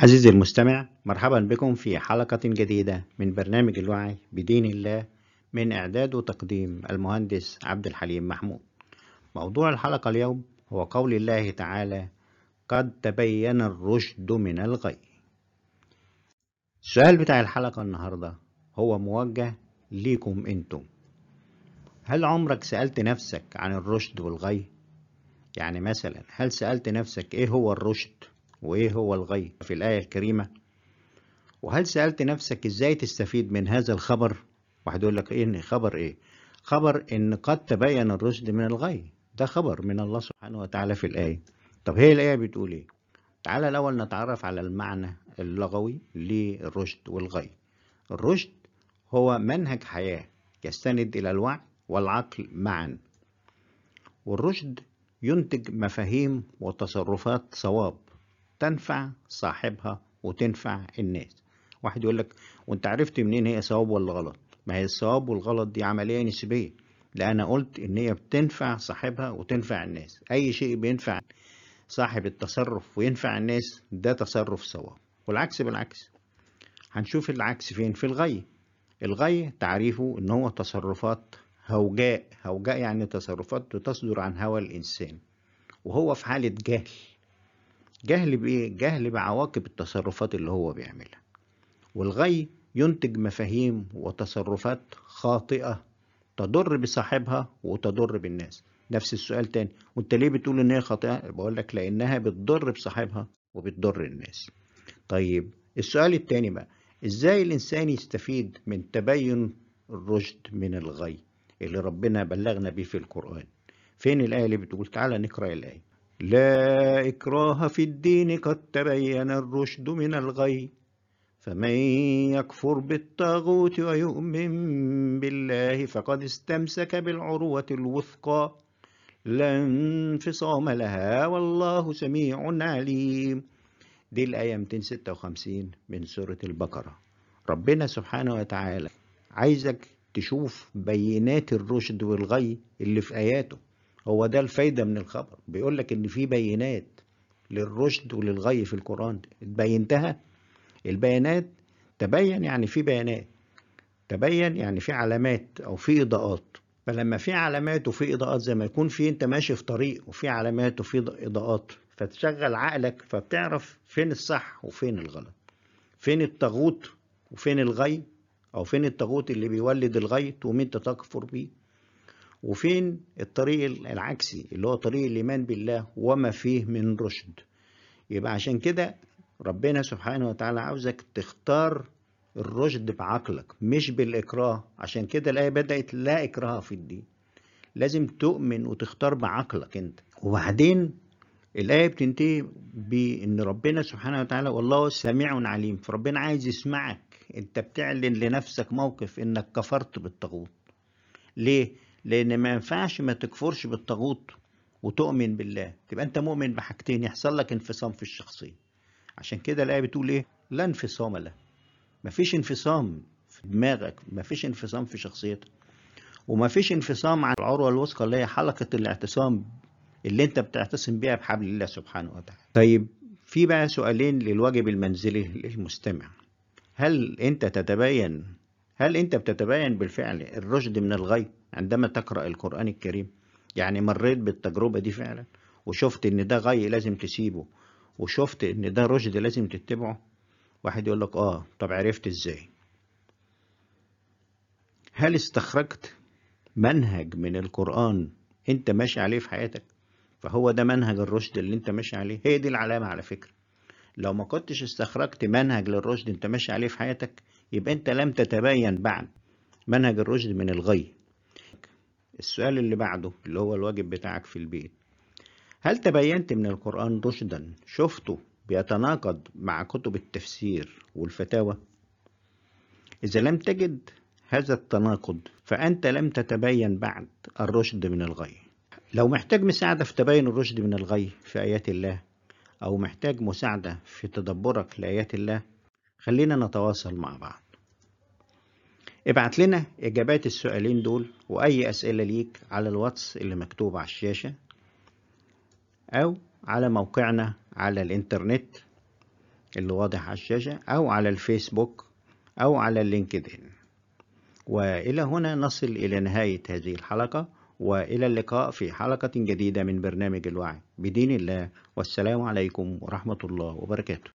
عزيزي المستمع مرحبا بكم في حلقة جديدة من برنامج الوعي بدين الله من إعداد وتقديم المهندس عبد الحليم محمود. موضوع الحلقة اليوم هو قول الله تعالى قد تبين الرشد من الغي السؤال بتاع الحلقة النهاردة هو موجه ليكم أنتم. هل عمرك سألت نفسك عن الرشد والغي؟ يعني مثلا هل سألت نفسك إيه هو الرشد؟ وإيه هو الغي في الآية الكريمة؟ وهل سألت نفسك إزاي تستفيد من هذا الخبر؟ واحد يقول لك إيه خبر إيه؟ خبر إن قد تبين الرشد من الغي ده خبر من الله سبحانه وتعالى في الآية طب هي الآية بتقول إيه؟ تعالى الأول نتعرف على المعنى اللغوي للرشد والغي الرشد هو منهج حياة يستند إلى الوعي والعقل معا والرشد ينتج مفاهيم وتصرفات صواب تنفع صاحبها وتنفع الناس. واحد يقول لك وأنت عرفت منين هي صواب ولا غلط؟ ما هي الصواب والغلط دي عملية نسبية. لا أنا قلت إن هي بتنفع صاحبها وتنفع الناس. أي شيء بينفع صاحب التصرف وينفع الناس ده تصرف صواب. والعكس بالعكس. هنشوف العكس فين؟ في الغي. الغي تعريفه إن هو تصرفات هوجاء. هوجاء يعني تصرفات بتصدر عن هوى الإنسان. وهو في حالة جهل. جهل بإيه؟ جهل بعواقب التصرفات اللي هو بيعملها. والغي ينتج مفاهيم وتصرفات خاطئة تضر بصاحبها وتضر بالناس. نفس السؤال تاني وأنت ليه بتقول إن هي خاطئة؟ بقول لك لأنها بتضر بصاحبها وبتضر الناس. طيب السؤال التاني بقى إزاي الإنسان يستفيد من تبين الرشد من الغي اللي ربنا بلغنا بيه في القرآن؟ فين الآية اللي بتقول؟ تعالى نقرأ الآية. لا إكراه في الدين قد تبين الرشد من الغي. فمن يكفر بالطاغوت ويؤمن بالله فقد استمسك بالعروة الوثقى. لا انفصام لها والله سميع عليم. دي الآية 256 من سورة البقرة. ربنا سبحانه وتعالى عايزك تشوف بينات الرشد والغي اللي في آياته. هو ده الفايدة من الخبر. بيقول لك إن في بينات للرشد وللغي في القرآن بينتها البيانات تبين يعني في بيانات تبين يعني في علامات أو في إضاءات. فلما في علامات وفي إضاءات زي ما يكون في أنت ماشي في طريق وفي علامات وفي إضاءات فتشغل عقلك فبتعرف فين الصح وفين الغلط. فين الطاغوت وفين الغي أو فين الطاغوت اللي بيولد الغي انت تكفر بيه. وفين الطريق العكسي اللي هو طريق الإيمان بالله وما فيه من رشد. يبقى عشان كده ربنا سبحانه وتعالى عاوزك تختار الرشد بعقلك مش بالإكراه. عشان كده الآية بدأت لا إكراه في الدين. لازم تؤمن وتختار بعقلك أنت. وبعدين الآية بتنتهي بإن ربنا سبحانه وتعالى والله سميع عليم. فربنا عايز يسمعك. أنت بتعلن لنفسك موقف إنك كفرت بالطاغوت. ليه؟ لأن ما ينفعش ما تكفرش بالطاغوت وتؤمن بالله. تبقى أنت مؤمن بحاجتين يحصل لك انفصام في الشخصية. عشان كده الآية بتقول إيه؟ لا انفصام له. مفيش انفصام في دماغك مفيش انفصام في شخصيتك. ومفيش انفصام عن العروة الوثقى اللي هي حلقة الاعتصام اللي انت بتعتصم بيها بحبل الله سبحانه وتعالى. طيب في بقى سؤالين للواجب المنزلي للمستمع. هل انت تتبين هل انت بتتبين بالفعل الرشد من الغي عندما تقرأ القرآن الكريم يعني مريت بالتجربة دي فعلا وشفت إن ده غي لازم تسيبه وشفت إن ده رشد لازم تتبعه واحد يقول لك آه طب عرفت إزاي؟ هل استخرجت منهج من القرآن أنت ماشي عليه في حياتك؟ فهو ده منهج الرشد اللي أنت ماشي عليه. هي دي العلامة على فكرة. لو ما كنتش استخرجت منهج للرشد أنت ماشي عليه في حياتك يبقى أنت لم تتبين بعد منهج الرشد من الغي. السؤال اللي بعده اللي هو الواجب بتاعك في البيت. هل تبينت من القرآن رشدا شفته بيتناقض مع كتب التفسير والفتاوى؟ إذا لم تجد هذا التناقض فأنت لم تتبين بعد الرشد من الغي. لو محتاج مساعدة في تبين الرشد من الغي في آيات الله أو محتاج مساعدة في تدبرك لآيات الله خلينا نتواصل مع بعض. ابعت لنا إجابات السؤالين دول وأي أسئلة ليك على الواتس اللي مكتوب على الشاشة أو على موقعنا على الإنترنت اللي واضح على الشاشة أو على الفيسبوك أو على اللينكدين وإلى هنا نصل إلى نهاية هذه الحلقة وإلى اللقاء في حلقة جديدة من برنامج الوعي. بدين الله والسلام عليكم ورحمة الله وبركاته.